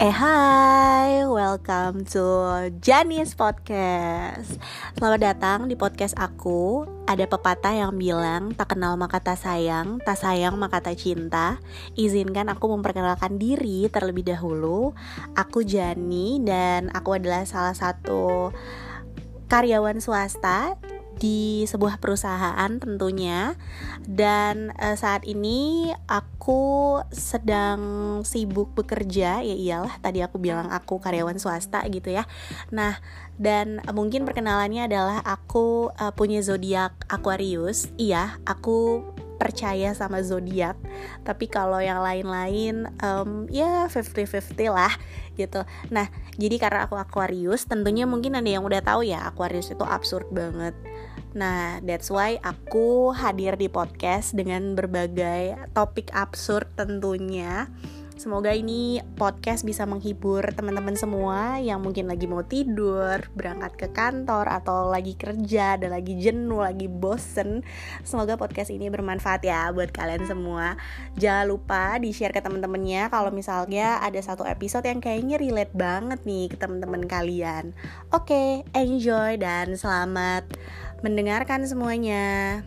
Eh hai, welcome to Janis Podcast. Selamat datang di podcast aku. Ada pepatah yang bilang Tak kenal maka tak sayang Tak sayang maka tak cinta. Izinkan aku memperkenalkan diri terlebih dahulu. Aku Jani dan aku adalah salah satu karyawan swasta di sebuah perusahaan tentunya. Dan uh, saat ini aku sedang sibuk bekerja ya iyalah tadi aku bilang aku karyawan swasta gitu ya. Nah dan mungkin perkenalannya adalah aku uh, punya zodiak Aquarius. Iya aku percaya sama zodiak. Tapi kalau yang lain-lain um, ya 50-50 lah gitu. Nah jadi karena aku Aquarius tentunya mungkin ada yang udah tahu ya Aquarius itu absurd banget Nah, that's why aku hadir di podcast dengan berbagai topik absurd tentunya. Semoga ini podcast bisa menghibur teman-teman semua yang mungkin lagi mau tidur, berangkat ke kantor, atau lagi kerja, dan lagi jenuh, lagi bosen. Semoga podcast ini bermanfaat ya buat kalian semua. Jangan lupa di-share ke teman-temannya kalau misalnya ada satu episode yang kayaknya relate banget nih ke teman-teman kalian. Oke, okay, enjoy dan selamat mendengarkan semuanya.